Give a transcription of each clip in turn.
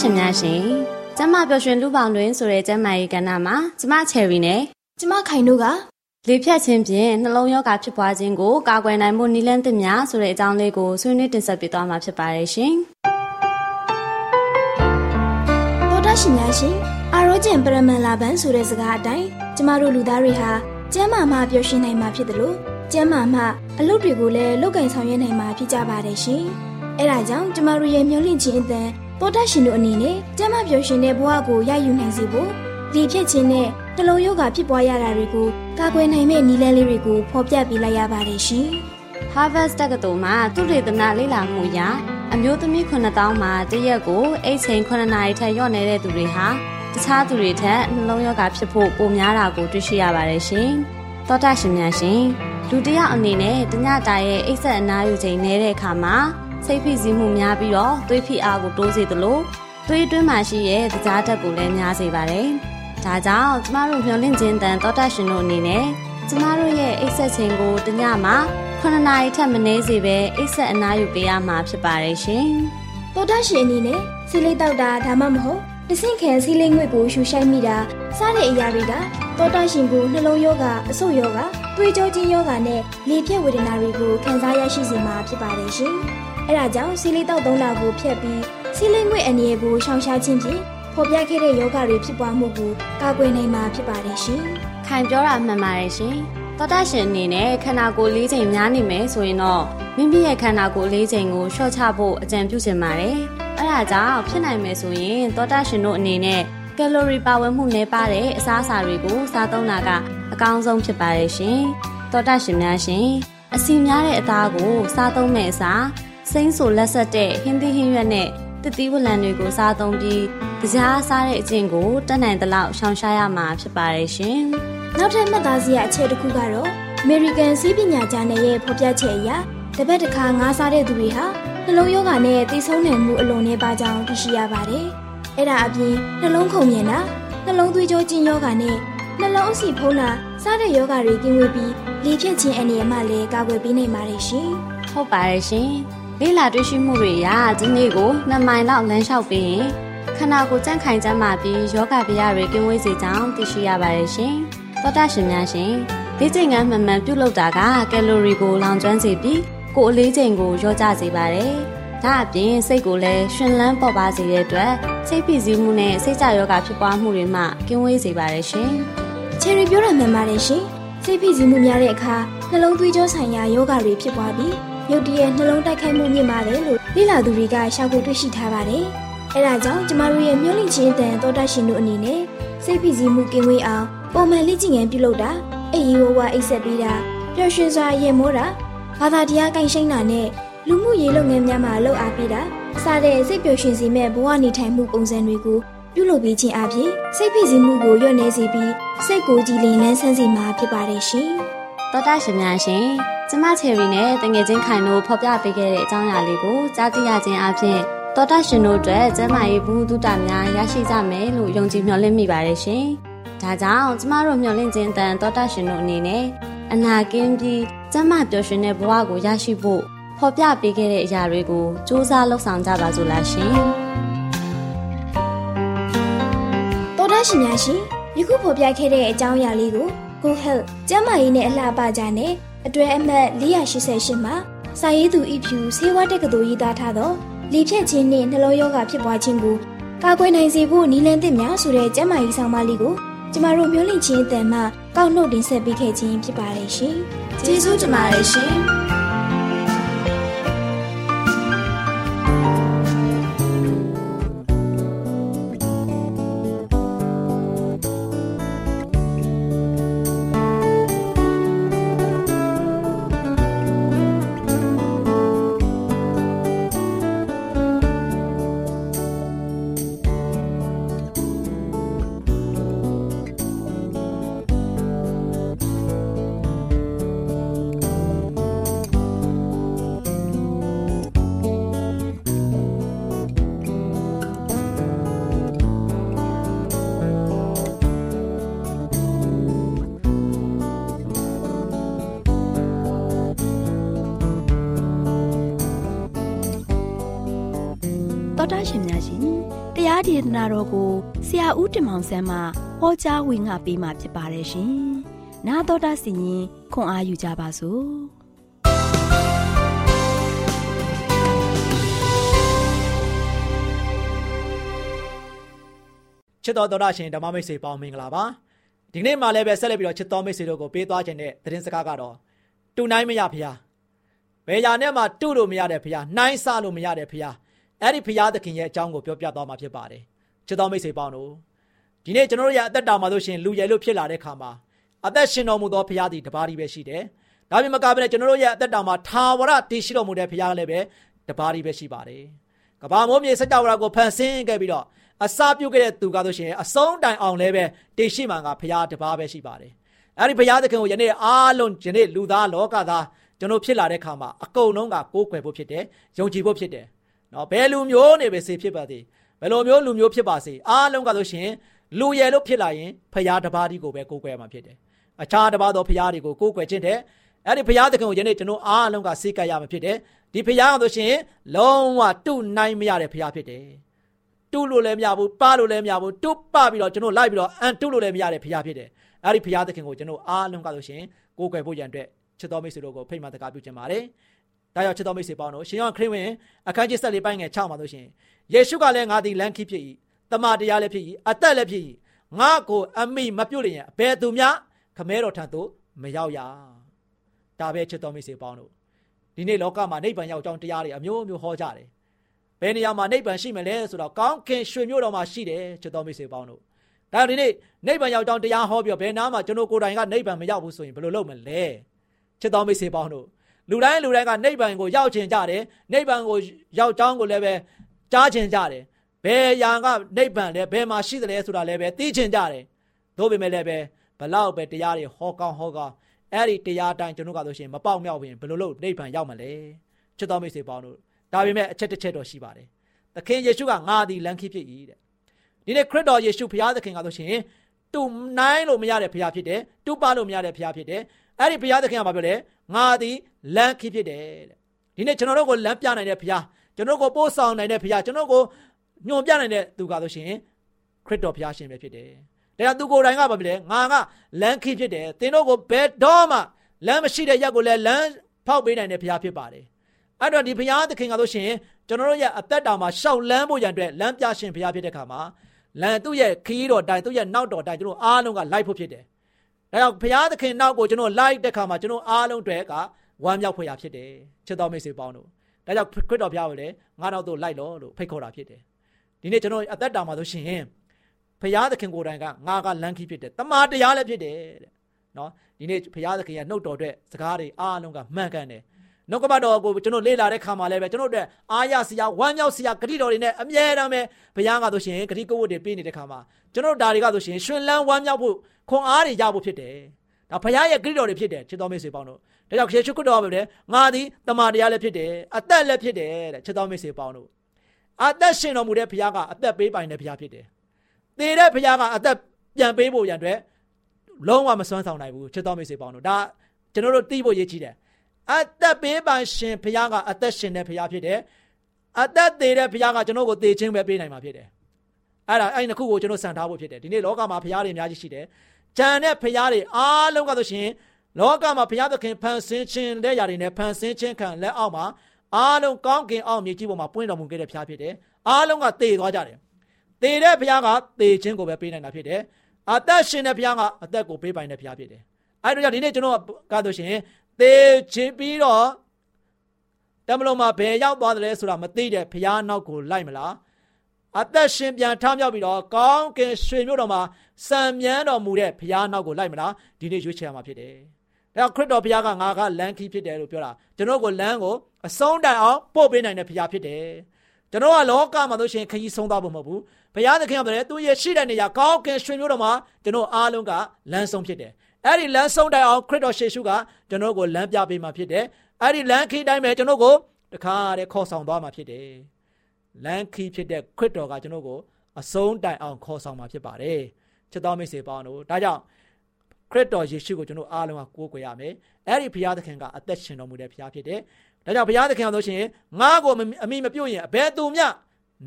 ရှင်များရှင်ကျမပျော်ရွှင်လူပေါင်းတွင်ဆိုတဲ့ကျမ်းမာရေးကဏ္ဍမှာကျမချယ်ရီနဲ့ကျမခိုင်တို့ကလေဖြတ်ခြင်းဖြင့်နှလုံးရောဂါဖြစ်ပွားခြင်းကိုကာကွယ်နိုင်မှုနည်းလမ်းသစ်များဆိုတဲ့အကြောင်းလေးကိုဆွေးနွေးတင်ဆက်ပေးသွားမှာဖြစ်ပါတယ်ရှင်။တော်တာရှင်များရှင်အာရောကျင်ပရမန်လာဘန်ဆိုတဲ့စကားအတိုင်းကျမတို့လူသားတွေဟာကျမ်းမာမှပျော်ရွှင်နိုင်မှာဖြစ်တယ်လို့ကျမ်းမာမှအလုပ်တွေကိုလည်းလုပ်ကင်ဆောင်ရွက်နိုင်မှာဖြစ်ကြပါတယ်ရှင်။အဲဒါကြောင့်ကျမတို့ရဲ့မျှဝင့်ခြင်းအသံ တော်တတ်ရှင်တို့အနေနဲ့ကျမ်းမာပျော်ရွှင်တဲ့ဘဝကိုရယူနိုင်စေဖို့ဒီဖြစ်ခြင်းနဲ့တလုံးယောဂဖြစ်ပွားရတာတွေကိုကာကွယ်နိုင်မဲ့နည်းလမ်းလေးတွေကိုဖော်ပြပေးလိုက်ရပါတယ်ရှင်။ Harvard တက္ကသိုလ်မှသူတေသနလေ့လာမှုအရအမျိုးသမီး9000မှာတရက်ကိုအိတ်ချိန်9နာရီထက်လျော့နေတဲ့သူတွေဟာတခြားသူတွေထက်နှလုံးရောဂါဖြစ်ဖို့ပိုများတာကိုတွေ့ရှိရပါတယ်ရှင်။သောတာရှင်များရှင်လူတယောက်အနေနဲ့တညတာရဲ့အိတ်ဆက်အနားယူချိန်နေတဲ့အခါမှာ စိတ်ဖိစီးမှုများပြီးတော့သွေးဖိအားကိုတိုးစေသလိုသွေးတွင်းမှာရှိတဲ့သကြားဓာတ်ကိုလည်းများစေပါတယ်။ဒါကြောင့်ကျမတို့မျှော်လင့်ခြင်းတန်သောတာရှင်တို့အနေနဲ့ကျမတို့ရဲ့အိတ်ဆက်ချိန်ကိုတညမှာ9နာရီထက်မနည်းစေပဲအိတ်ဆက်အနားယူပေးရမှာဖြစ်ပါတယ်ရှင်။သောတာရှင်အနေနဲ့ဆီလိတောက်တာဒါမှမဟုတ်တဆင့်ခံဆီလိငွေ့ကိုရှူရှိုက်မိတာစားတဲ့အရာတွေကသောတာရှင်ကိုနှလုံးယောဂအဆုတ်ယောဂသွေးကြောချင်းယောဂနဲ့လေပြည့်ဝေဒနာတွေကိုခံစားရရှိစေမှာဖြစ်ပါတယ်ရှင်။ အဲဒါကြောင့်ဆီလီတောက်သုံးတာကိုဖျက်ပြီးဆီလီငွေအနေကိုရှောင်ရှားခြင်းဖြင့်ဖော်ပြခဲ့တဲ့ယောဂတွေဖြစ်ပွားမှုကိုကာကွယ်နိုင်မှာဖြစ်ပါတယ်ရှင်။ခိုင်ပြောတာမှန်ပါတယ်ရှင်။သောတာရှင်အနေနဲ့ခန္ဓာကိုယ်၄ချိန်များနေမယ်ဆိုရင်တော့မိမိရဲ့ခန္ဓာကိုယ်၄ချိန်ကိုလျှော့ချဖို့အကြံပြုချင်ပါတယ်။အဲဒါကြောင့်ဖြစ်နိုင်မယ်ဆိုရင်သောတာရှင်တို့အနေနဲ့ကယ်လိုရီပါဝင်မှုနည်းပါးတဲ့အစားအစာတွေကိုစားသုံးတာကအကောင်းဆုံးဖြစ်ပါတယ်ရှင်။သောတာရှင်များရှင်အစီများတဲ့အသားကိုစားသုံးမဲ့အစား စိမ့်ဆူလက်ဆက်တဲ့ဟင်းသီးဟင်းရွက်နဲ့တတိဝလံတွေကိုစားသုံးပြီးကြားစားတဲ့အကျင့်ကိုတက်နိုင်သလောက်ရှောင်ရှားရမှာဖြစ်ပါတယ်ရှင်။နောက်ထပ်မှတ်သားစရာအချက်တစ်ခုကတော့ American စီးပညာဂျာနယ်ရဲ့ဖော်ပြချက်အရတပတ်တစ်ခါငါးစားတဲ့သူတွေဟာနှလုံးရောဂါနဲ့သိဆုံးနိုင်မှုအလွန်နဲ့ပါကြောင်းသိရှိရပါတယ်။အဲ့ဒါအပြင်နှလုံးခုန်မြင်တာနှလုံးသွေးကြောကျဉ်ယောဂါနဲ့နှလုံးအဆီဖုံးတာစားတဲ့ယောဂါတွေကင်းဝေးပြီးလေဖြတ်ခြင်းအနေအမှလည်းကာကွယ်ပေးနိုင်ပါတယ်ရှင်။ဟုတ်ပါတယ်ရှင်။ လေ့လာတွေ့ရှိမှုတွေအရဒီနေ့ကို2မိုင်လောက်လမ်းလျှောက်ပြီးရင်ခန္ဓာကိုယ်ကြန့်ခိုင်ကြမာပြီးယောဂဗျာတွေကင်းဝေးစေကြောင်းသိရှိရပါတယ်ရှင်သောတာရှင်များရှင်ဒီချိန်ကမှန်မှန်ပြုလုပ်တာကကယ်လိုရီကိုလောင်ကျွမ်းစေပြီးကိုယ်အလေးချိန်ကိုလျော့ကျစေပါတယ်ဒါအပြင်စိတ်ကိုလည်းရှင်လန်းပေါ်ပါစေတဲ့အတွက်စိတ်ဖိစီးမှုနဲ့စိတ်ကြယောဂဖြစ်ပွားမှုတွေမှကင်းဝေးစေပါတယ်ရှင်ချယ်ရီပြောတာမှန်ပါတယ်ရှင်စိတ်ဖိစီးမှုများတဲ့အခါနှလုံးသွေးကြောဆိုင်ရာယောဂတွေဖြစ်ပွားပြီး ရုတ်တရက်နှလုံးတိုက်ခိုက်မှုမြင့်ပါတယ်လို့လေ့လာသူတွေကရှာဖွေတွေ့ရှိထားပါတယ်။အဲဒါကြောင့်ကျမတို့ရဲ့မျိုးလင့်ချင်းတန်သောတရှင်တို့အနေနဲ့စိတ်ဖိစီးမှုကင်းဝေးအောင်ပုံမှန်လေ့ကျင့်ငန်းပြုလုပ်တာအိပ်ရီဝဝအိပ်ဆက်ပေးတာပျော်ရွှင်စွာရေမိုးတာဘာသာတရားကိုင်ရှိန်တာနဲ့လူမှုရေးလုပ်ငန်းများမှာလှုပ်အားပေးတာစတဲ့စိတ်ပျော်ရွှင်စေမဲ့ဘဝနေထိုင်မှုပုံစံတွေကိုပြုလုပ်ပေးခြင်းအပြင်စိတ်ဖိစီးမှုကိုလျော့နေစေပြီးစိတ်ကိုကြည်လင်လန်းဆန်းစေမှာဖြစ်ပါတယ်ရှင်။သောတာရှင်များရှင် ကျမချယ်ရီနဲ့တငယ်ချင်းခိုင်တို့ဖော်ပြပေးခဲ့တဲ့အကြောင်းအရာလေးကိုကြားသိရခြင်းအပြင်သောတာရှင်တို့အတွက်ကျမ်းမာရေးဘူးတုတများရရှိကြမယ်လို့ယုံကြည်မျှော်လင့်မိပါတယ်ရှင်။ဒါကြောင့်ကျမတို့မျှော်လင့်ခြင်းတန်သောတာရှင်တို့အနေနဲ့အနာကင်းပြီးကျမ်းမာပျော်ရွှင်တဲ့ဘဝကိုရရှိဖို့ဖော်ပြပေးခဲ့တဲ့အရာတွေကိုစူးစမ်းလှုပ်ဆောင်ကြပါစို့လားရှင်။သောတာရှင်များရှင်ယခုဖော်ပြခဲ့တဲ့အကြောင်းအရာလေးကို Go Health ကျမ်းမာရေးနဲ့အလှပကြတဲ့ အတွဲအမှတ်488မှာစာရေးသူဤဖြူဆေးဝါးတက္ကသိုလ်ရေးသားထားသောလေဖြတ်ခြင်းနှင့်နှလုံးရောဂါဖြစ်ပွားခြင်းကိုကာကွယ်နိုင်စေဖို့နည်းလမ်းသစ်များဆိုတဲ့ကျန်းမာရေးဆောင်မလေးကိုကျမတို့မျိုးလင့်ချင်းအတန်မှကောက်နှုတ်တင်ဆက်ပေးခဲ့ခြင်းဖြစ်ပါတယ်ရှင်။ကျေးဇူးတင်ပါတယ်ရှင်။ တော်တာရှင်များရှင်တရားဒေသနာတော်ကိုဆရာဦးတင်မောင်ဆန်းမှဟောကြားဝင်ငါပေးมาဖြစ်ပါတယ်ရှင်။나တော်တာစီရင်ခွန်အားယူကြပါစို့။ချစ်တော်တော်တာရှင်ဓမ္မမိတ်ဆွေပေါင်းမင်္ဂလာပါ။ဒီကနေ့မှလည်းပဲဆက်လက်ပြီးတော့ချစ်တော်မိတ်ဆွေတို့ကိုပေးသွားခြင်းတဲ့သတင်းစကားကတော့တူနိုင်မရဖျား။ဘယ်ရာနဲ့မှတူလို့မရတဲ့ဖျား၊နှိုင်းဆလို့မရတဲ့ဖျား။ အဲ့ဒီဖရာသခင်ရဲ့အကြောင်းကိုပြောပြသွားမှာဖြစ်ပါတယ်ချစ်တော်မိတ်ဆွေပေါင်းတို့ဒီနေ့ကျွန်တော်တို့ရဲ့အသက်တာမှာဆိုရှင်လူရည်လို့ဖြစ်လာတဲ့ခါမှာအသက်ရှင်တော်မူသောဖရာသည်တပါးဒီပဲရှိတယ်ဒါပြင်မကဘဲနဲ့ကျွန်တော်တို့ရဲ့အသက်တာမှာထာဝရတည်ရှိတော်မူတဲ့ဖရာလည်းပဲတပါးဒီပဲရှိပါတယ်ကဘာမိုးမြေစကြဝဠာကိုဖန်ဆင်းခဲ့ပြီးတော့အစာပြုတ်ခဲ့တဲ့သူကဆိုရှင်အဆုံးတိုင်အောင်လည်းပဲတည်ရှိမှန်ကဖရာတပါးပဲရှိပါတယ်အဲ့ဒီဘုရားသခင်ကိုယနေ့အားလုံးယနေ့လူသားလောကသားကျွန်တော်ဖြစ်လာတဲ့ခါမှာအကုန်လုံးကကိုးကွယ်ဖို့ဖြစ်တယ်ယုံကြည်ဖို့ဖြစ်တယ် နော်ဘယ်လူမျိုးနေပဲစေဖြစ်ပါသေးဘယ်လိုမျိုးလူမျိုးဖြစ်ပါစေအားလုံးကဆိုရှင်လူရယ်လို့ဖြစ်လာရင်ဖရာတပါးဒီကိုပဲကိုးကွယ်မှာဖြစ်တယ်အခြားတပါးသောဖရာတွေကိုကိုးကွယ်ခြင်းတဲ့အဲ့ဒီဖရာသခင်ကိုယနေ့ကျွန်တော်အားလုံးကစိတ်ကရမှာဖြစ်တယ်ဒီဖရာဆိုရှင်လုံးဝတုနိုင်မရတဲ့ဖရာဖြစ်တယ်တုလို့လည်းမရဘူးပလို့လည်းမရဘူးတုပပြီးတော့ကျွန်တော်လိုက်ပြီးတော့အန်တုလို့လည်းမရတဲ့ဖရာဖြစ်တယ်အဲ့ဒီဖရာသခင်ကိုကျွန်တော်အားလုံးကဆိုရှင်ကိုးကွယ်ဖို့ရန်အတွက်ချစ်တော်မိတ်ဆွေတို့ကိုဖိတ်မှတကားပြုခြင်းပါတယ် ဒါကြောင့်ချစ်တော်မိတ်ဆွေပေါင်းတို့ရှင်ယောဟန်ခရစ်ဝင်အခန်းကြီး14ပိုင်းငယ်6မှာဆိုရှင်ယေရှုကလည်းငါသည်လမ်းခီးဖြစ်၏တမန်တရားလည်းဖြစ်၏အသက်လည်းဖြစ်၏ငါကိုအမိမပြုတ်လျင်ဘယ်သူမျှခမဲတော်ထံသို့မရောက်ရဒါပဲချစ်တော်မိတ်ဆွေပေါင်းတို့ဒီနေ့လောကမှာနိဗ္ဗာန်ရောက်ကြောင်းတရားတွေအမျိုးမျိုးဟောကြတယ်ဘယ်နေရာမှာနိဗ္ဗာန်ရှိမလဲဆိုတော့ကောင်းခင်ရွှေမြို့တော်မှာရှိတယ်ချစ်တော်မိတ်ဆွေပေါင်းတို့ဒါကြောင့်ဒီနေ့နိဗ္ဗာန်ရောက်ကြောင်းတရားဟောပြီးတော့ဘယ်နားမှာကျွန်တော်ကိုယ်တိုင်ကနိဗ္ဗာန်မရောက်ဘူးဆိုရင်ဘယ်လိုလုပ်မလဲချစ်တော်မိတ်ဆွေပေါင်းတို့ လူတိုင်းလူတိုင်းကနိဗ္ဗာန်ကိုရောက်ချင်ကြတယ်နိဗ္ဗာန်ကိုရောက်ကြောင်းကိုလည်းပဲကြားချင်ကြတယ်ဘယ်ရာကနိဗ္ဗာန်လဲဘယ်မှာရှိသလဲဆိုတာလည်းပဲသိချင်ကြတယ်သို့ပေမဲ့လည်းပဲဘလောက်ပဲတရားတွေဟောကောင်းဟောကောင်းအဲ့ဒီတရားတိုင်းကျွန်တော်ကဆိုရှင်မပေါက်မြောက်ရင်ဘယ်လိုလုပ်နိဗ္ဗာန်ရောက်မလဲချစ်တော်မိတ်ဆွေပေါင်းတို့ဒါပေမဲ့အချက်တစ်ချက်တော့ရှိပါတယ်သခင်ယေရှုကငါသည်လမ်းခီးဖြစ်၏တဲ့ဒီနေ့ခရစ်တော်ယေရှုဘုရားသခင်ကဆိုရှင်တူနိုင်လို့မရတဲ့ဘုရားဖြစ်တယ်တူပါလို့မရတဲ့ဘုရားဖြစ်တယ်အဲ့ဒီဘုရားသခင်ကဘာပြောလဲ ငါသည်လမ်းခီးဖြစ်တယ်တဲ့ဒီနေ့ကျွန်တော်တို့ကိုလမ်းပြနိုင်တဲ့ဘုရားကျွန်တော်ကိုပို့ဆောင်နိုင်တဲ့ဘုရားကျွန်တော်ကိုညွန်ပြနိုင်တဲ့သူကဆိုရှင်ခရစ်တော်ဘုရားရှင်ပဲဖြစ်တယ်။ဒါကြောင့်သူကိုယ်တိုင်ကဘာဖြစ်လဲငါကလမ်းခီးဖြစ်တယ်။သင်တို့ကိုဘယ်တော့မှလမ်းမရှိတဲ့ရက်ကိုလည်းလမ်းဖောက်ပေးနိုင်တဲ့ဘုရားဖြစ်ပါတယ်။အဲ့တော့ဒီဘုရားသခင်ကဆိုရှင်ကျွန်တော်တို့ရဲ့အသက်တာမှာရှောက်လန်းဖို့ရန်အတွက်လမ်းပြရှင်ဘုရားဖြစ်တဲ့ခါမှာလမ်းသူ့ရဲ့ခီးတော်တိုင်သူ့ရဲ့နောက်တော်တိုင်ကျွန်တော်အားလုံးကလိုက်ဖို့ဖြစ်တယ်။ ဒါကြောင့်ဘုရားသခင်နောက်ကိုကျွန်တော်လိုက်တဲ့ခါမှာကျွန်တော်အားလုံးအတွက်ကဝမ်းမြောက်ဖွယ်ရာဖြစ်တယ်။ချစ်တော်မိတ်ဆွေပေါင်းတို့။ဒါကြောင့်ခရစ်တော်ဘုရားကိုလည်းငါနောက်သို့လိုက်လို့လို့ဖိတ်ခေါ်တာဖြစ်တယ်။ဒီနေ့ကျွန်တော်အသက်တာမှာဆိုရှင်ဘုရားသခင်ကိုယ်တိုင်ကငါကလမ်းခီးဖြစ်တယ်။တမန်တရားလည်းဖြစ်တယ်တဲ့။နော်ဒီနေ့ဘုရားသခင်ရဲ့နှုတ်တော်အတွက်စကားတွေအားလုံးကမှန်ကန်တယ်။ နှုတ်ကပတ်တော်ကိုကျွန်တော်လေ့လာတဲ့ခါမှာလည်းပဲကျွန်တော်တို့အားရစရာဝမ်းမြောက်စရာဂတိတော်တွေနဲ့အမြဲတမ်းပဲဘုရားကဆိုရှင်ဂတိကဝတ်တွေပေးနေတဲ့ခါမှာကျွန်တော်တို့ဒါတွေကဆိုရှင်ရှင်လန်းဝမ်းမြောက်ဖို့ခွန်အားတွေရဖို့ဖြစ်တယ်။ဒါဘုရားရဲ့ဂတိတော်တွေဖြစ်တယ်ချစ်တော်မိတ်ဆွေပေါင်းတို့။ဒါကြောင့်ယေရှုခရစ်တော်ကပဲငါသည်တမန်တရားလည်းဖြစ်တယ်အသက်လည်းဖြစ်တယ်တဲ့ချစ်တော်မိတ်ဆွေပေါင်းတို့။အသက်ရှင်တော်မူတဲ့ဘုရားကအသက်ပေးပိုင်တဲ့ဘုရားဖြစ်တယ်။သေတဲ့ဘုရားကအသက်ပြန်ပေးဖို့ရန်အတွက်လုံးဝမစွမ်းဆောင်နိုင်ဘူးချစ်တော်မိတ်ဆွေပေါင်းတို့ဒါကျွန်တော်တို့သိဖို့ရည်ကြီးတယ် အသက်ပေးပိုင်ရှင်ဘုရားကအသက်ရှင်တဲ့ဘုရားဖြစ်တယ်အသက်သေးတဲ့ဘုရားကကျွန်တော်ကိုသေခြင်းပဲပေးနိုင်မှာဖြစ်တယ်အဲ့ဒါအဲ့ဒီခုကိုကျွန်တော်စံထားဖို့ဖြစ်တယ်ဒီနေ့လောကမှာဘုရားတွေအများကြီးရှိတယ်ဂျန်တဲ့ဘုရားတွေအားလုံးကဆိုရှင်လောကမှာဘုရားသခင်ဖန်ဆင်းခြင်းတဲ့ຢာတွေနဲ့ဖန်ဆင်းခြင်းခံလက်အောက်မှာအားလုံးကောင်းကင်အောင်မြေကြီးပေါ်မှာပွင့်တော်မူခဲ့တဲ့ဘုရားဖြစ်တယ်အားလုံးကသေသွားကြတယ်သေတဲ့ဘုရားကသေခြင်းကိုပဲပေးနိုင်တာဖြစ်တယ်အသက်ရှင်တဲ့ဘုရားကအသက်ကိုပေးပိုင်တဲ့ဘုရားဖြစ်တယ်အဲ့တော့ကြောင့်ဒီနေ့ကျွန်တော်ကဆိုရှင် သေခြင်းပြီးတော့တမလုံးမှာဘယ်ရောက်သွားတယ်လဲဆိုတာမသိတဲ့ဘုရားနောက်ကိုလိုက်မလားအသက်ရှင်ပြန်ထမြောက်ပြီးတော့ကောင်းကင်ရွှေမြို့တော်မှာစံမြန်းတော်မူတဲ့ဘုရားနောက်ကိုလိုက်မလားဒီနေ့ရွေးချယ်ရမှာဖြစ်တယ်။ဒါခရစ်တော်ဘုရားကငါကလမ်းခီးဖြစ်တယ်လို့ပြောတာကျွန်တော်ကိုလမ်းကိုအဆုံးတိုင်အောင်ပို့ပေးနိုင်တဲ့ဘုရားဖြစ်တယ်။ကျွန်တော်ကလောကမှာဆိုရှင်ခရီးဆုံးသွားဖို့မဟုတ်ဘူး။ဘုရားသခင်ကလည်းသူရဲ့ရှိတဲ့နေရာကောင်းကင်ရွှေမြို့တော်မှာကျွန်တော်အားလုံးကလမ်းဆုံးဖြစ်တယ်။ အဲ့ဒီလမ်းဆုံးတိုင်အောင်ခရစ်တော်ယေရှုကကျွန်တော်ကိုလမ်းပြပေးမှာဖြစ်တယ်။အဲ့ဒီလမ်းခီးတိုင်းပဲကျွန်တော်ကိုတခါတည်းခေါ်ဆောင်သွားမှာဖြစ်တယ်။လမ်းခီးဖြစ်တဲ့ခရစ်တော်ကကျွန်တော်ကိုအဆုံးတိုင်အောင်ခေါ်ဆောင်မှာဖြစ်ပါတယ်။ချစ်တော်မိတ်ဆွေပေါင်းတို့ဒါကြောင့်ခရစ်တော်ယေရှုကိုကျွန်တော်အားလုံးကကိုးကွယ်ရမယ်။အဲ့ဒီဘုရားသခင်ကအသက်ရှင်တော်မူတဲ့ဘုရားဖြစ်တယ်။ဒါကြောင့်ဘုရားသခင်ဆိုရှင်ငါ့ကိုအမိမပြုတ်ရင်အဘယ်သူမျှ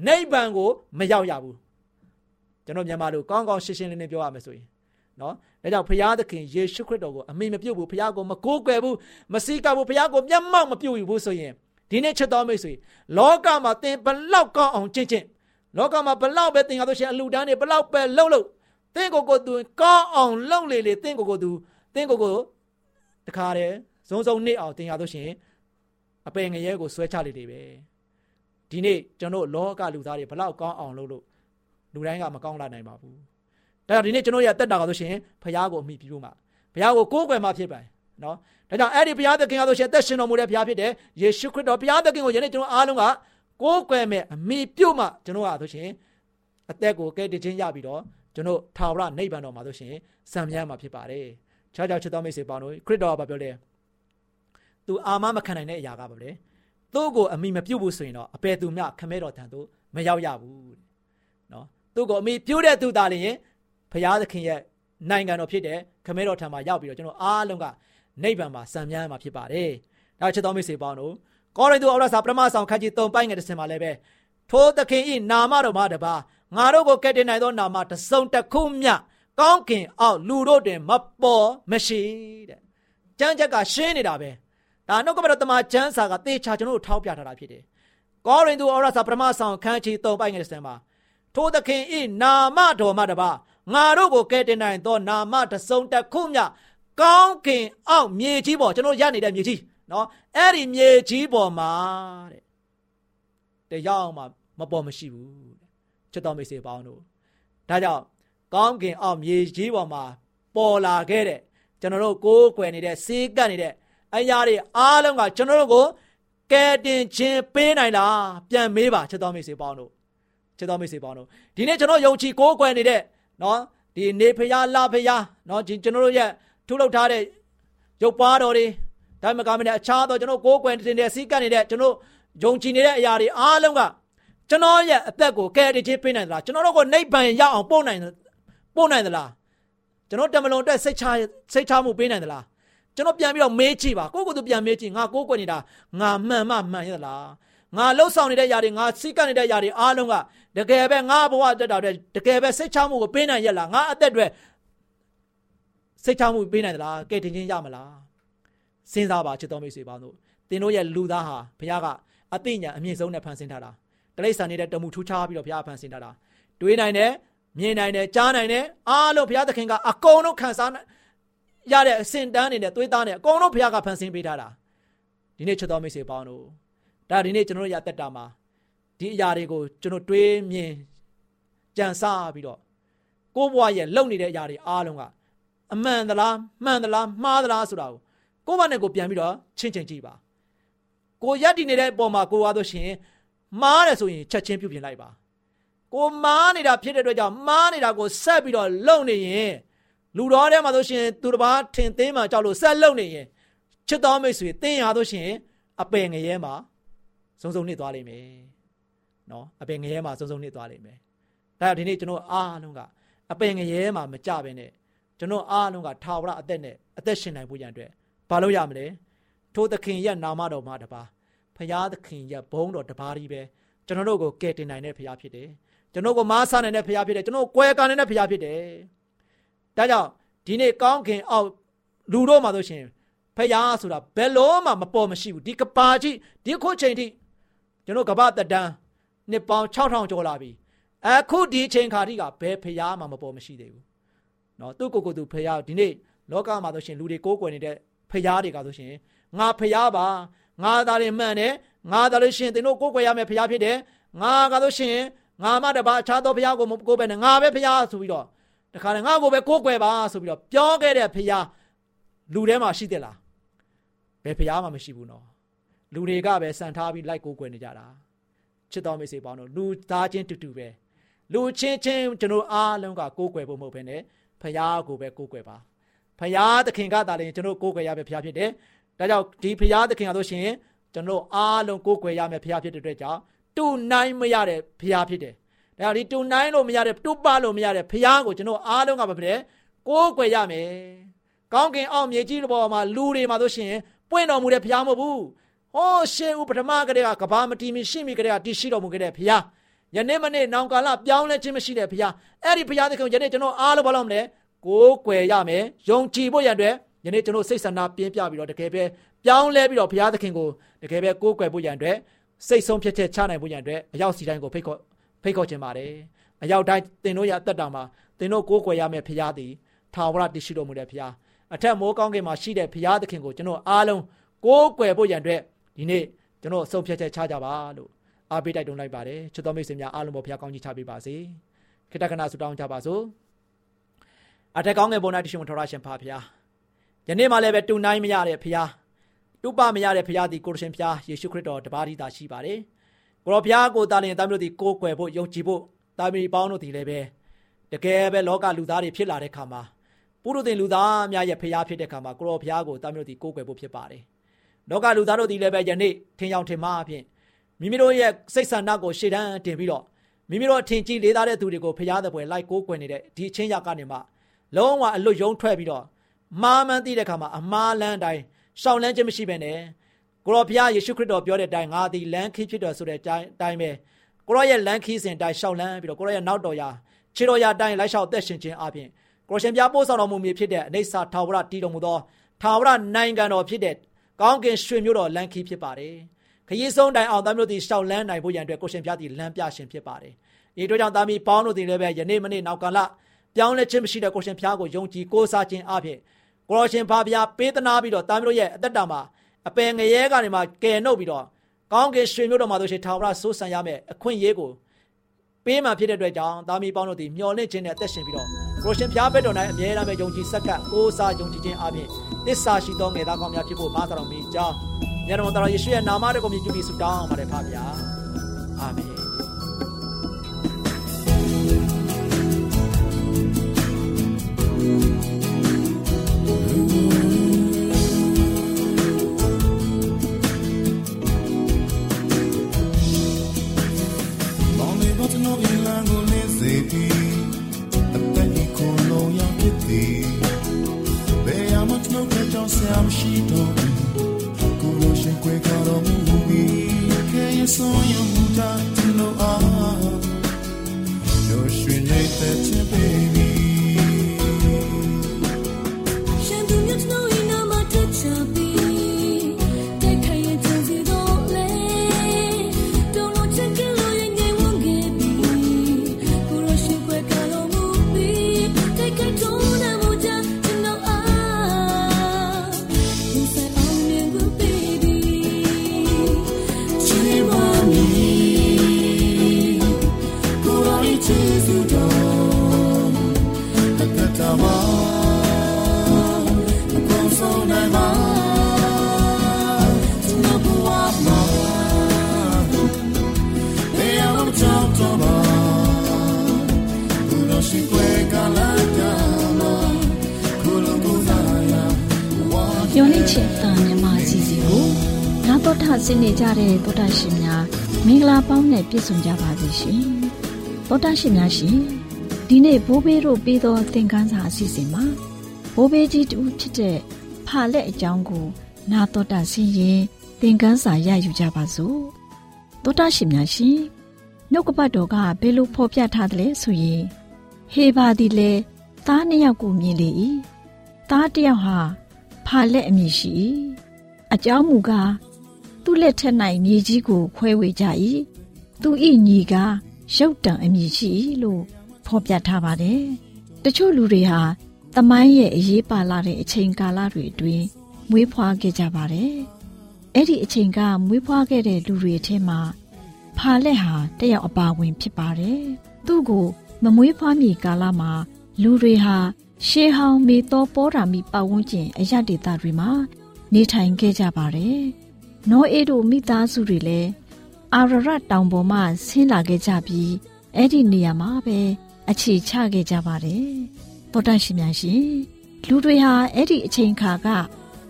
နိဗ္ဗာန်ကိုမရောက်ရဘူး။ကျွန်တော်မြန်မာလိုကောင်းကောင်းရှင်းရှင်းလင်းလင်းပြောရမယ်ဆိုရင်နော် ဒါကြောင့်ဘုရားသခင်ယေရှုခရစ်တော်ကိုအမိမပြုတ်ဘူးဘုရားကိုမကိုးကွယ်ဘူးမစည်းကပ်ဘူးဘုရားကိုမျက်မှောက်မပြုတ်ဘူးဆိုရင်ဒီနေ့ချက်တော်မိတ်ဆွေလောကမှာသင်ဘလောက်ကောင်းအောင်ကျင့်ကျင့်လောကမှာဘလောက်ပဲသင်ရလို့ရှိရင်အလူတန်းတွေဘလောက်ပဲလှုပ်လှုပ်သင်ကိုယ်ကိုသူကောင်းအောင်လှုပ်လေလေသင်ကိုယ်ကိုသူသင်ကိုယ်ကိုတခါတည်းဇုံဇုံနစ်အောင်သင်ရလို့ရှိရင်အပယ်ငရဲကိုဆွဲချလေလေပဲဒီနေ့ကျွန်တော်လောကလူသားတွေဘလောက်ကောင်းအောင်လုပ်လို့လူတိုင်းကမကောင်းလာနိုင်ပါဘူး ဒါကြောင့်ဒီနေ့ကျွန်တော်ရတက်တာကဆိုရှင်ဖះကိုအမိပြီးဖို့မှာဖះကိုကိုးကွယ်မှဖြစ်ပါနော်ဒါကြောင့်အဲ့ဒီဘုရားသခင်ကဆိုရှင်အသက်ရှင်တော်မူတဲ့ဘုရားဖြစ်တယ်ယေရှုခရစ်တော်ဘုရားသခင်ကိုယနေ့ကျွန်တော်အားလုံးကကိုးကွယ်မဲ့အမိပြုတ်မှကျွန်တော်ကဆိုရှင်အသက်ကိုကဲတခြင်းရပြီးတော့ကျွန်တော်ထာဝရနိဗ္ဗာန်တော်မှာဆိုရှင်စံမြန်းမှာဖြစ်ပါတယ်ခြားခြားချစ်တော်မိတ်ဆွေပေါင်းတို့ခရစ်တော်ကပြောတယ်သူအာမမခံနိုင်တဲ့အရာကပါလေသူ့ကိုအမိမပြုတ်ဘူးဆိုရင်တော့အပေသူမြခမဲတော်ထံသို့မရောက်ရဘူးနော်သူ့ကိုအမိပြုတ်တဲ့သူသားလည်း ဘုရားသခင်ရဲ့နိုင်ငံတော်ဖြစ်တဲ့ခမဲတော်ထံမှာရောက်ပြီးတော့ကျွန်တော်အားလုံးကနိဗ္ဗာန်မှာစံမြန်းမှာဖြစ်ပါတယ်။ဒါချစ်တော်မိတ်ဆွေပေါင်းတို့ကောရိန္သုဩရစာပထမဆောင်ခန်းကြီး3ပိုင်းငယ်တစ်စင်မှာလည်းပဲထိုသခင်ဤနာမတော်မှာတပါငါတို့ကိုကယ်တင်နိုင်သောနာမတစုံတစ်ခုမျှကောင်းကင်အောက်လူတို့တွင်မပေါ်မရှိတဲ့။ကျမ်းချက်ကရှင်းနေတာပဲ။ဒါနှုတ်ကပတော်တမန်ကျမ်းစာကသေချာကျွန်တော်တို့ထောက်ပြထားတာဖြစ်တယ်။ကောရိန္သုဩရစာပထမဆောင်ခန်းကြီး3ပိုင်းငယ်တစ်စင်မှာထိုသခင်ဤနာမတော်မှာတပါ ငါတို့ကိုကယ်တင်နိုင်သောနာမတစုံတစ်ခုမျှကောင်းကင်အောက်မြေကြီးပေါ်ကျွန်တော်ရနေတဲ့မြေကြီးနော်အဲ့ဒီမြေကြီးပေါ်မှာတဲ့တရားအောင်မှမပေါ်မရှိဘူးတဲ့ချစ်တော်မိတ်ဆွေပေါင်းတို့ဒါကြောင့်ကောင်းကင်အောက်မြေကြီးပေါ်မှာပေါ်လာခဲ့တဲ့ကျွန်တော်တို့ကိုးကွယ်နေတဲ့စေးကပ်နေတဲ့အရာတွေအားလုံးကကျွန်တော်တို့ကိုကဲတင်ခြင်းပေးနိုင်လားပြန်မေးပါချစ်တော်မိတ်ဆွေပေါင်းတို့ချစ်တော်မိတ်ဆွေပေါင်းတို့ဒီနေ့ကျွန်တော်ယုံကြည်ကိုးကွယ်နေတဲ့ နော်ဒီနေဖျားလာဖျားနော်ကျွန်တော်တို့ရဲ့ထုတ်လုပ်ထားတဲ့ရုပ်ပွားတော်တွေဒါမှမကမနဲ့အခြားသောကျွန်တော်ကိုးကွယ်တင်တဲ့စီးကပ်နေတဲ့ကျွန်တော်ယုံကြည်နေတဲ့အရာတွေအားလုံးကကျွန်တော်ရဲ့အသက်ကိုကယ်တင်ခြင်းပေးနိုင်သလားကျွန်တော်တို့ကိုနိဗ္ဗာန်ရောက်အောင်ပို့နိုင်ပို့နိုင်သလားကျွန်တော်တမလွန်အတွက်စိတ်ချစိတ်ချမှုပေးနိုင်သလားကျွန်တော်ပြန်ပြီးတော့မေးကြည့်ပါကိုယ့်ကိုယ်သူပြန်မေးကြည့်ငါကိုးကွယ်နေတာငါမှန်မှမှန်ရသလား ငါလှုပ်ဆောင်နေတဲ့ຢာတွေငါစိတ်ကပ်နေတဲ့ຢာတွေအားလုံးကတကယ်ပဲငါဘဝတက်တာတဲ့တကယ်ပဲစိတ်ချမှုကိုပေးနိုင်ရလားငါအသက်တွေစိတ်ချမှုပေးနိုင်သလားကဲတင်ချင်းရမလားစဉ်းစားပါချစ်တော်မိတ်ဆွေပေါင်းတို့သင်တို့ရဲ့လူသားဟာဘုရားကအသိဉာဏ်အမြင့်ဆုံးနဲ့ဖန်ဆင်းထားတာတိရစ္ဆာန်နေတဲ့တမှုထူးခြားပြီးတော့ဘုရားဖန်ဆင်းထားတာတွေးနိုင်တယ်မြင်နိုင်တယ်ကြားနိုင်တယ်အားလုံးဘုရားသခင်ကအကုန်လုံးခံစားရတဲ့အစဉ်တန်းနေတဲ့သွေးသားနဲ့အကုန်လုံးဘုရားကဖန်ဆင်းပေးထားတာဒီနေ့ချစ်တော်မိတ်ဆွေပေါင်းတို့ ဒါဒီနေ့ကျွန်တော်တို့ရတက်တာမှာဒီအရာတွေကိုကျွန်တော်တွေးမြင်ကြံစားပြီးတော့ကိုယ့်ဘဝရဲ့လုံနေတဲ့အရာတွေအားလုံးကအမှန်သလားမှန်သလားမှားသလားဆိုတာကိုကိုယ့်ဘာနဲ့ကိုပြန်ပြီးတော့ချင်းချင်းကြည့်ပါကိုရက်တည်နေတဲ့အပေါ်မှာကိုသွားလို့ရှိရင်မှားတယ်ဆိုရင်ချက်ချင်းပြုပြင်လိုက်ပါကိုမားနေတာဖြစ်တဲ့အတွက်ကြောင့်မားနေတာကိုဆက်ပြီးတော့လုံနေရင်လူတော်ထဲမှာဆိုရှင်သူတစ်ပါးထင်သိမ်းမှကြောက်လို့ဆက်လုံနေရင်ချစ်တော်မိတ်ဆွေတင်းရလို့ရှင်အပယ်ငရဲမှာ စုံစုံနှစ်သွားလိမ့်မယ်နော်အပယ်ငရဲမှာစုံစုံနှစ်သွားလိမ့်မယ်ဒါဒီနေ့ကျွန်တော်အားလုံးကအပယ်ငရဲမှာမကြဘဲနဲ့ကျွန်တော်အားလုံးကထာဝရအသက်နဲ့အသက်ရှင်နိုင်ဖို့ရန်အတွက်ဘာလို့ရမလဲထိုသခင်ရဲ့နာမတော်မှာတပါဖရာသခင်ရဲ့ဘုန်းတော်တပါးကြီးပဲကျွန်တော်တို့ကိုကယ်တင်နိုင်တဲ့ဖရာဖြစ်တယ်ကျွန်တော်ကိုမားဆနိုင်တဲ့ဖရာဖြစ်တယ်ကျွန်တော်ကိုကွယ်ကန်တဲ့ဖရာဖြစ်တယ်ဒါကြောင့်ဒီနေ့ကောင်းခင်အောက်လူတို့မှာဆိုရှင်ဖရာဆိုတာဘယ်လို့မှမပေါ်မရှိဘူးဒီကပါကြီးဒီခုချိန်ထိ ကျွန်တော်ကဘာတတန်းနှစ်ပေါင်း6000ကျော်လာပြီအခုဒီအချိန်ခါတိကဘယ်ဖရားမှမပေါ်မရှိသေးဘူးเนาะသူ့ကိုယ်ကိုယ်သူဖရားဒီနေ့လောကမှာဆိုရှင်လူတွေကိုးကွယ်နေတဲ့ဖရားတွေကဆိုရှင်ငါဖရားပါငါသားတွေမှန်တယ်ငါသားလို့ရှင်သင်တို့ကိုးကွယ်ရမယ့်ဖရားဖြစ်တယ်ငါကဆိုရှင်ငါမတပါအခြားသောဖရားကိုမကိုးပဲနဲ့ငါပဲဖရားဆိုပြီးတော့တခါနဲ့ငါကိုပဲကိုးကွယ်ပါဆိုပြီးတော့ပြောခဲ့တဲ့ဖရားလူထဲမှာရှိသလားဘယ်ဖရားမှမရှိဘူးเนาะ လူတွေကပဲစံထားပြီးလိုက်ကိုးကွယ်နေကြတာချစ်တော်မိတ်ဆွေပေါင်းတို့လူသားချင်းတူတူပဲလူချင်းချင်းကျွန်တော်အားလုံးကကိုးကွယ်ဖို့မဟုတ်ဘဲနဲ့ဘုရားကိုပဲကိုးကွယ်ပါဘုရားသခင်ကသာလေကျွန်တော်ကိုးကွယ်ရမယ်ဘုရားဖြစ်တယ်ဒါကြောင့်ဒီဘုရားသခင်ကဆိုရှင်ကျွန်တော်အားလုံးကိုးကွယ်ရမယ်ဘုရားဖြစ်တဲ့အတွက်ကြောင့်တူနိုင်မရတဲ့ဖျားဖြစ်တယ်။ဒါဒီတူနိုင်လို့မရတဲ့တူပလို့မရတဲ့ဖျားကိုကျွန်တော်အားလုံးကပဲဖြစ်တယ်ကိုးကွယ်ရမယ်။ကောင်းကင်အောင်မြေကြီးပေါ်မှာလူတွေမှာဆိုရှင်ပွင့်တော်မူတဲ့ဖျားမဟုတ်ဘူး။ ဟောရှေးဦးပထမကတည်းကကဘာမတီမီရှိမိကတည်းကတည်ရှိတော်မူခဲ့တဲ့ဖျား။ယနေ့မနေ့နောင်ကာလပြောင်းလဲခြင်းမရှိတဲ့ဖျား။အဲ့ဒီဖျားသခင်ယနေ့ကျွန်တော်အားလုံးဘာလို့မလဲကိုးကွယ်ရမယ်။ယုံကြည်ဖို့ရတဲ့ယနေ့ကျွန်တော်စိတ်ဆန္ဒပြင်းပြပြီးတော့တကယ်ပဲပြောင်းလဲပြီးတော့ဘုရားသခင်ကိုတကယ်ပဲကိုးကွယ်ဖို့ရတဲ့စိတ်ဆုံးဖြတ်ချက်ချနိုင်ဖို့ရန်အတွက်အရောက်စီတိုင်းကိုဖိတ်ခေါ်ဖိတ်ခေါ်ခြင်းပါတယ်အရောက်တိုင်းသင်တို့ရအသက်တာမှာသင်တို့ကိုးကွယ်ရမယ့်ဖရားသည်ထာဝရတရှိတော်မူတဲ့ဖရားအထက်မိုးကောင်းကင်မှာရှိတဲ့ဖရားသခင်ကိုကျွန်တော်အားလုံးကိုးကွယ်ဖို့ရန်အတွက် ဒီနေ့ကျွန်တော်ဆုံးဖြတ်ချက်ချကြပါလို့အားပေးတိုက်တွန်းလိုက်ပါတယ်ချစ်တော်မိတ်ဆွေများအားလုံးပေါ်ဖရားကောင်းကြီးချပေးပါစေခိတ္တကနာဆုတောင်းကြပါစို့အထက်ကောင်းကင်ဘုံ၌တရှိမထော်ရရှင်ဖာဖရားယနေ့မှလည်းပဲတူနိုင်မရတဲ့ဖရားတုပမရတဲ့ဘုရားသည်ကိုရရှင်ဘုရားယေရှုခရစ်တော်တပါးတည်းသာရှိပါတယ်ကိုရောဘုရားကိုတာလင်သားမျိုးတို့သည်ကိုးကွယ်ဖို့ယုံကြည်ဖို့တာမီပေါင်းတို့သည်လည်းပဲတကယ်ပဲလောကလူသားတွေဖြစ်လာတဲ့ခါမှာပုရုသင်လူသားများရဲ့ဘုရားဖြစ်တဲ့ခါမှာကိုရောဘုရားကိုတာမျိုးတို့သည်ကိုးကွယ်ဖို့ဖြစ်ပါတယ် လောကလူသားတို့သည်လည်းပဲယနေ့ထင်ရောက်ထင်မှားအဖြစ်မိမိတို့ရဲ့စိတ်ဆန္ဒကိုရှေ့တန်းတင်ပြီးတော့မိမိတို့အထင်ကြီးလေးသားတဲ့သူတွေကိုဘုရားသခင်လိုက်ကိုးကွယ်နေတဲ့ဒီအချင်းရကနေမှလုံးဝအလွတ်ယုံထွက်ပြီးတော့မှားမှန်းသိတဲ့ခါမှာအမှားလန်းတိုင်းရှောင်လန်းခြင်းမရှိဘဲနဲ့ကိုရောဘုရားယေရှုခရစ်တော်ပြောတဲ့အတိုင်းငါသည်လမ်းခီးဖြစ်တော်ဆိုတဲ့အတိုင်းပဲကိုရောရဲ့လမ်းခီးစဉ်အတိုင်းရှောင်လန်းပြီးတော့ကိုရောရဲ့နောက်တော်ရာခြေတော်ရာအတိုင်းလိုက်လျှောက်သက်ရှင်ခြင်းအပြင်ကိုရှင်ပြပို့ဆောင်တော်မူမည်ဖြစ်တဲ့အနေစာထာဝရတည်တော်မူသောထာဝရနိုင်ငံတော်ဖြစ်တဲ့ ကောင်းကင်ရွှေမြို့တော်လမ်းခီးဖြစ်ပါတယ်ခရီးဆုံးတိုင်အောင်သားမျိုးသည်ရှောက်လန်းနိုင်ဖို့ရန်အတွက်ကိုရှင်ပြသည်လမ်းပြရှင်ဖြစ်ပါတယ်။ဤတို့ကြောင့်သားမီးပေါင်းတို့သည်လည်းပဲယနေ့မနေ့နောက်ကာလပြောင်းလဲခြင်းမရှိတဲ့ကိုရှင်ဖျားကိုယုံကြည်ကိုးစားခြင်းအပြင်ကိုရောရှင်ဖာဖျားပေးသနာပြီးတော့တာမျိုးရဲ့အသက်တာမှာအပယ်ငရဲကနေမှကယ်နှုတ်ပြီးတော့ကောင်းကင်ရွှေမျိုးတော်မှာဆိုရှင်ထာဝရဆိုးဆန်ရမယ်အခွင့်အရေးကိုပေးမှဖြစ်တဲ့အတွက်ကြောင့်သားမီးပေါင်းတို့သည်မျှော်လင့်ခြင်းနဲ့အသက်ရှင်ပြီးတော့ ကိုရှင်ဖျားဘက်တော်၌အမြဲတမ်းပဲယုံကြည်စက္ကပ်ကိုးစားယုံကြည်ခြင်းအပြင်သစ္စာရှိသောငယ်သားကောင်းများဖြစ်ဖို့မားတော်မူကြောင်းညတော်တော်ယေရှုရဲ့နာမတော်ကိုမြည်ပြီးဆုတောင်းပါတယ်ဖပါဗျာအာမင် ဆရာမရှိတော့ဘူးကိုလိုရှင်ခွေကြတော်မူပြီးခဲရဆဆုံးရမှုတာကျွန်တော်အားပျော်ရွှင်နေ တော်ထဆင်းနေကြတဲ့တောတာရှင်များမင်္ဂလာပေါင်းနဲ့ပြည့်စုံကြပါစေရှင်တောတာရှင်များရှင်ဒီနေ့ဘိုးဘေးတို့ပေးသောသင်ခန်းစာအစီအစဉ်မှာဘိုးဘေးကြီးတူဖြစ်တဲ့ဖာလက်အကြောင်းကို နာတော်တာဆင်းရင်သင်ခန်းစာရယူကြပါစို့တောတာရှင်များရှင်နှုတ်ကပတ်တော်ကဘယ်လိုဖော်ပြထားသလဲဆိုရင်ဟေဘာဒီလေသားနှစ်ယောက်ကိုမြင်လေ၏သားတစ်ယောက်ဟာဖာလက်အမည်ရှိ၏အကြောင်းမူကား သူ့လက်ထက်၌မြေကြီးကိုခွဲဝေကြ၏သူ၏ညီကရုတ်တံအမည်ရှိ၏လို့ဖော်ပြထားပါတယ်တချို့လူတွေဟာတမိုင်းရဲ့အရေးပါလာတဲ့အချိန်ကာလတွေအတွင်းမွေးဖွားခဲ့ကြပါတယ်အဲ့ဒီအချိန်ကမွေးဖွားခဲ့တဲ့လူတွေအထက်မှာဖာလက်ဟာတယောက်အပါဝင်ဖြစ်ပါတယ်သူ့ကိုမမွေးဖွားမီကာလမှာလူတွေဟာရှေးဟောင်းမေတော်ပေါ်တာမီပတ်ဝန်းကျင်အရဒေတာတွေမှာနေထိုင်ခဲ့ကြပါတယ်။ နောအေးတို့မိသားစုတွေလည်းအာရရတောင်ပေါ်မှဆင်းလာခဲ့ကြပြီးအဲ့ဒီနေရာမှာပဲအခြေချခဲ့ကြပါတယ်။တောတန့်ရှင်များရှင်လူတွေဟာအဲ့ဒီအချိန်ခါက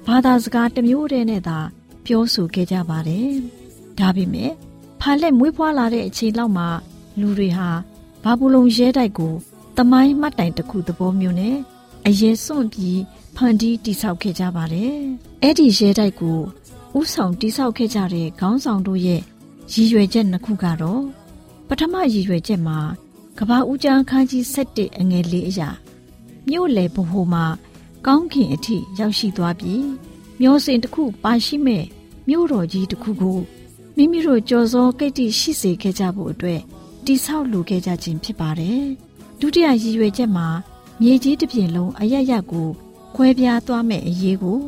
ဘာသာစကားတစ်မျိုးတည်းနဲ့သာပြောဆိုခဲ့ကြပါတယ်။ဒါပေမဲ့ဖာလက်မွေးဖွားလာတဲ့အချိန်လောက်မှာလူတွေဟာဘာဘူးလုံရဲတိုက်ကိုတမိုင်းမှတ်တိုင်တစ်ခုသဘောမျိုးနဲ့အရေးစွန့်ပြီးဖန်တီးတိဆောက်ခဲ့ကြပါတယ်။အဲ့ဒီရဲတိုက်ကို ဥဆောင်တိဆောက်ခဲ့ကြတဲ့ခေါင်းဆောင်တို့ရဲ့ရည်ရွယ်ချက်နှစ်ခုကတော့ပထမရည်ရွယ်ချက်မှာကဘာဦးကျန်းခန်းကြီး7အငယ်လေးအရာမြို့လေဘိုမှာကောင်းကင်အထိရောက်ရှိသွားပြီးမျောစင်တစ်ခုပါရှိမဲ့မြို့တော်ကြီးတစ်ခုကိုမိမိတို့ကြော်စောကိတ္တိရှိစေခဲ့ကြဖို့အတွက်တိဆောက်လိုခဲ့ကြခြင်းဖြစ်ပါတယ်။ဒုတိယရည်ရွယ်ချက်မှာမြေကြီးတစ်ပြင်လုံးအရရက်ကိုခွဲပြားသွားမဲ့အရေးကို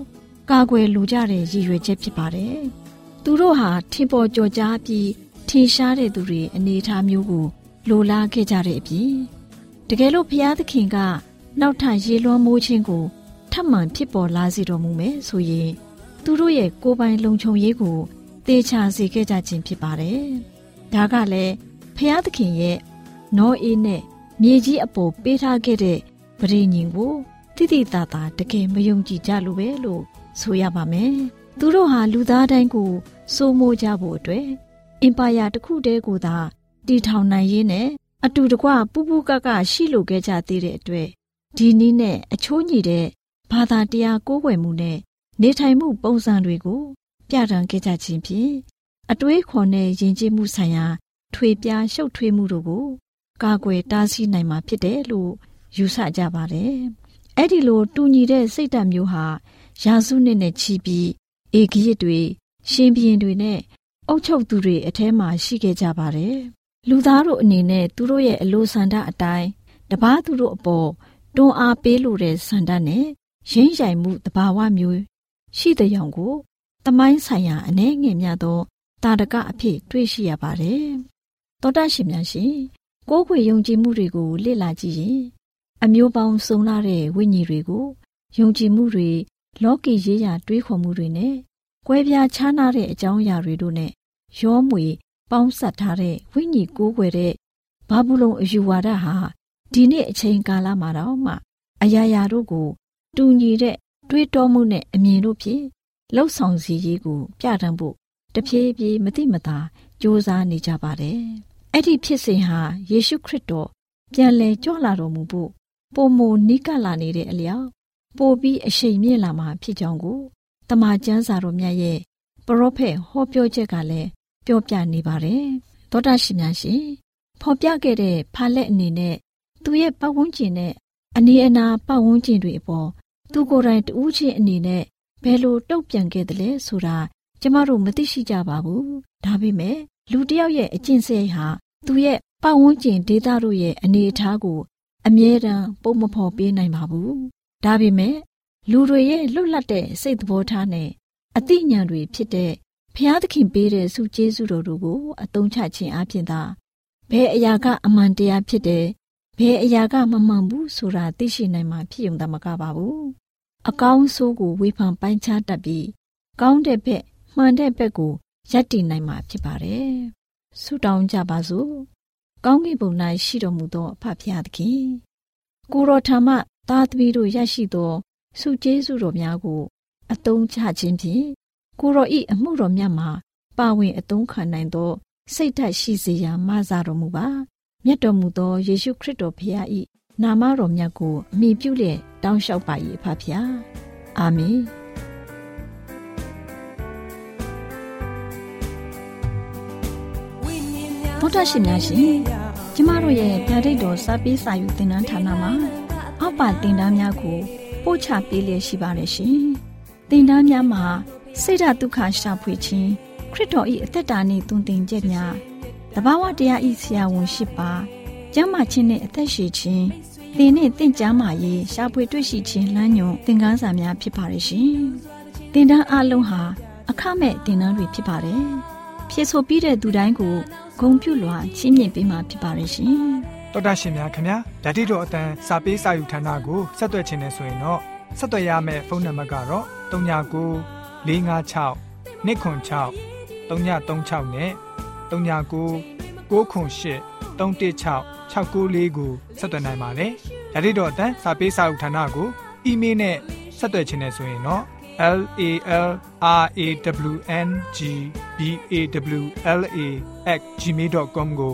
ကာကွယ်လိုကြတဲ့ရည်ရွယ်ချက်ဖြစ်ပါတယ်။သူတို့ဟာထင်ပေါ်ကျော်ကြားပြီးထင်ရှားတဲ့သူတွေအနေအထားမျိုးကိုလိုလားခဲ့ကြတဲ့အပြင်တကယ်လို့ဘုရားသခင်ကနောက်ထပ်ရေလွှမ်းမိုးခြင်းကိုထပ်မံဖြစ်ပေါ်လာစေတော်မူမယ်ဆိုရင်သူတို့ရဲ့ကိုယ်ပိုင်လုံခြုံရေးကိုတေချာစေခဲ့ကြခြင်းဖြစ်ပါတယ်။ဒါကလည်းဖျားသခင်ရဲ့နောအေးနဲ့မြေကြီးအပေါ်ပေးထားခဲ့တဲ့ပရိညင်ကိုတိတိတသာတကယ်မယုံကြည်ကြလို့ပဲလို့ ဆိုရပါမယ်။သူတို့ဟာလူသားတိုင်းကိုစိုးမိုးကြဖို့အတွက်အင်ပါယာတစ်ခုတည်းကိုသာတည်ထောင်နိုင်ရင်းနဲ့အတူတကွပူပူကကရှိလိုခဲ့ကြသေးတဲ့အတွက်ဒီနည်းနဲ့အချိုးညီတဲ့ဘာသာတရားကိုးကွယ်မှုနဲ့နေထိုင်မှုပုံစံတွေကိုပြဋ္ဌာန်းခဲ့ကြခြင်းဖြင့်အတွေးခေါ်နဲ့ယဉ်ကျေးမှုဆိုင်ရာ ထွေပြားရှုပ်ထွေးမှုတို့ကိုကာကွယ်တားဆီးနိုင်မှာဖြစ်တယ်လို့ယူဆကြပါတယ်။အဲ့ဒီလိုတူညီတဲ့စိတ်ဓာတ်မျိုးဟာ ရာစုနှစ်နဲ့ချီပြီးဧကရစ်တွေရှင်ဘရင်တွေနဲ့အုပ်ချုပ်သူတွေအထဲမှာရှိခဲ့ကြပါတယ်။လူသားတို့အနေနဲ့သူတို့ရဲ့အလိုဆန္ဒအတိုင်းတပားသူတို့အပေါ်တွန်းအားပေးလိုတဲ့ဆန္ဒနဲ့ရင်းရိုင်မှုတဘာဝမျိုးရှိတဲ့ကြောင့်ကိုတမိုင်းဆိုင်ရာအနေငယ်များသောတာတကအဖြစ်တွေ့ရှိရပါတယ်။သောတာရှင်များရှင်ကိုးခွေယုံကြည်မှုတွေကိုလေ့လာကြည့်ရင်အမျိုးပေါင်းစုံလာတဲ့ဝိညာဉ်တွေကိုယုံကြည်မှုတွေ လောကီရေးရာတွေးခေါ်မှုတွေနဲ့ကွဲပြားခြားနားတဲ့အကြောင်းအရာတွေတို့နဲ့ရောမွေ ပေါင်းစပ်ထားတဲ့ဝိညာဉ်ကိုးကွယ်တဲ့ဘာဘူးလုံအယူဝါဒဟာဒီနေ့အချိန်ကာလမှာတော့မှအရာရာတို့ကိုတူညီတဲ့တွေးတောမှုနဲ့အမြင်တို့ဖြင့်လှုပ်ဆောင်စီရေးကို ပြတန်းဖို့တဖြည်းဖြည်းမတိမတာစ조사နေကြပါတယ်။အဲ့ဒီဖြစ်စဉ်ဟာယေရှုခရစ်တော်ပြန်လည်ကြွလာတော်မူဖို့ပုံမနိကလာနေတဲ့အလျောက် ပိုပြီးအရှိန်မြင့်လာမှာဖြစ်ကြောင်းကိုတမန်ကျမ်းစာတော်မြတ်ရဲ့ပရောဖက်ဟောပြောချက်ကလည်းပြောပြနေပါတယ်သောတာရှင်များရှင်ဖော်ပြခဲ့တဲ့ဖာလက်အနေနဲ့သူရဲ့ပတ်ဝန်းကျင်နဲ့အနေအနာပတ်ဝန်းကျင်တွေအပေါ်သူကိုယ်တိုင်တူးချင်းအနေနဲ့ဘယ်လိုတုံ့ပြန်ခဲ့သလဲဆိုတာကျမတို့မသိရှိကြပါဘူးဒါပေမဲ့လူတစ်ယောက်ရဲ့အကျင့်စရိုက်ဟာသူရဲ့ပတ်ဝန်းကျင်ဒေသတို့ရဲ့အနေအထားကို အမြဲတမ်းပုံမဖော်ပေးနိုင်ပါဘူး ဒါပေမဲ့လူတွေရဲ့လွတ်လပ်တဲ့စိတ်သဘောထားနဲ့အသိဉာဏ်တွေဖြစ်တဲ့ဖျားသခင်ပေးတဲ့စုကျေးဇူးတော်တို့ကိုအသုံးချခြင်းအပြင်သာဘယ်အရာကအမှန်တရားဖြစ်တယ်ဘယ်အရာကမမှန်ဘူးဆိုတာသိရှိနိုင်မှာဖြစ်ုံသာမကပါဘူးအကောင်းဆိုးကိုဝေဖန်ပိုင်းခြားတတ်ပြီးကောင်းတဲ့ဘက်မှန်တဲ့ဘက်ကိုရပ်တည်နိုင်မှာဖြစ်ပါတယ်ဆုတောင်းကြပါစို့ကောင်းကင်ဘုံ၌ရှိတော်မူသောအဖဖျားသခင်ကိုရောထမ သားသမီးတို့ရရှိသောဆုကျေးဇူးတော်များကိုအသုံးချခြင်းဖြင့်ကိုရောဤအမှုတော်မြတ်မှာပါဝင်အသုံးခံနိုင်သော စိတ်ဓာတ်ရှိစေရန်မဆတော်မူပါမြတ်တော်မူသောယေရှုခရစ်တော်ဖခင်ဤနာမတော်မြတ်ကိုအမိပြုလျက်တောင်းလျှောက်ပါ၏အဖဖခင်အာမင်ဘုဒ္ဓရှင်များရှင်ကျမတို့ရဲ့ဗျာဒိတ်တော်စပေးစာယူတင်နန်းဌာနမှာ အောက်ပါတင်ဒားများကိုပို့ချပေးလျက်ရှိပါတယ်ရှင်တင်ဒားများမှာဆိဒ္ဓတုခရှာဖွေခြင်းခရစ်တော်၏အသက်တာနှင့်တုန်တင်ကြများတဘာဝတရားဤဆရာဝန်ရှိပါကျမ်းမာခြင်းနှင့်အသက်ရှိခြင်းသင်နှင့်တင့်ကြမာရေးရှာဖွေတွေ့ရှိခြင်းလမ်းညွန်သင်ခန်းစာများဖြစ်ပါရဲ့ရှင်တင်ဒန်းအလုံးဟာအခမဲ့တင်ဒန်းတွေဖြစ်ပါတယ်ဖြစ်ဆိုပြီးတဲ့သူတိုင်းကိုဂုံပြုလွှာချင်းမြင့်ပေးမှာဖြစ်ပါရဲ့ရှင် တော်တာရှင်များခင်ဗျာဓာတိတော်အတန်းစာပေးစာယူဌာနကိုဆက်သွယ်ခြင်းနဲ့ဆိုရင်တော့ဆက်သွယ်ရမယ့်ဖုန်းနံပါတ်ကတော့39 656 296 336နဲ့39 98 316 694ကိုဆက်သွင်းနိုင်ပါတယ်။ဒါ့အပြင်တော့အတန်းစာပေးစာဥထာဏာကိုအီးမေးလ်နဲ့ဆက်သွယ်ခြင်းနဲ့ဆိုရင်တော့ l a l r a w n g b a w l a @ gmail.com ကို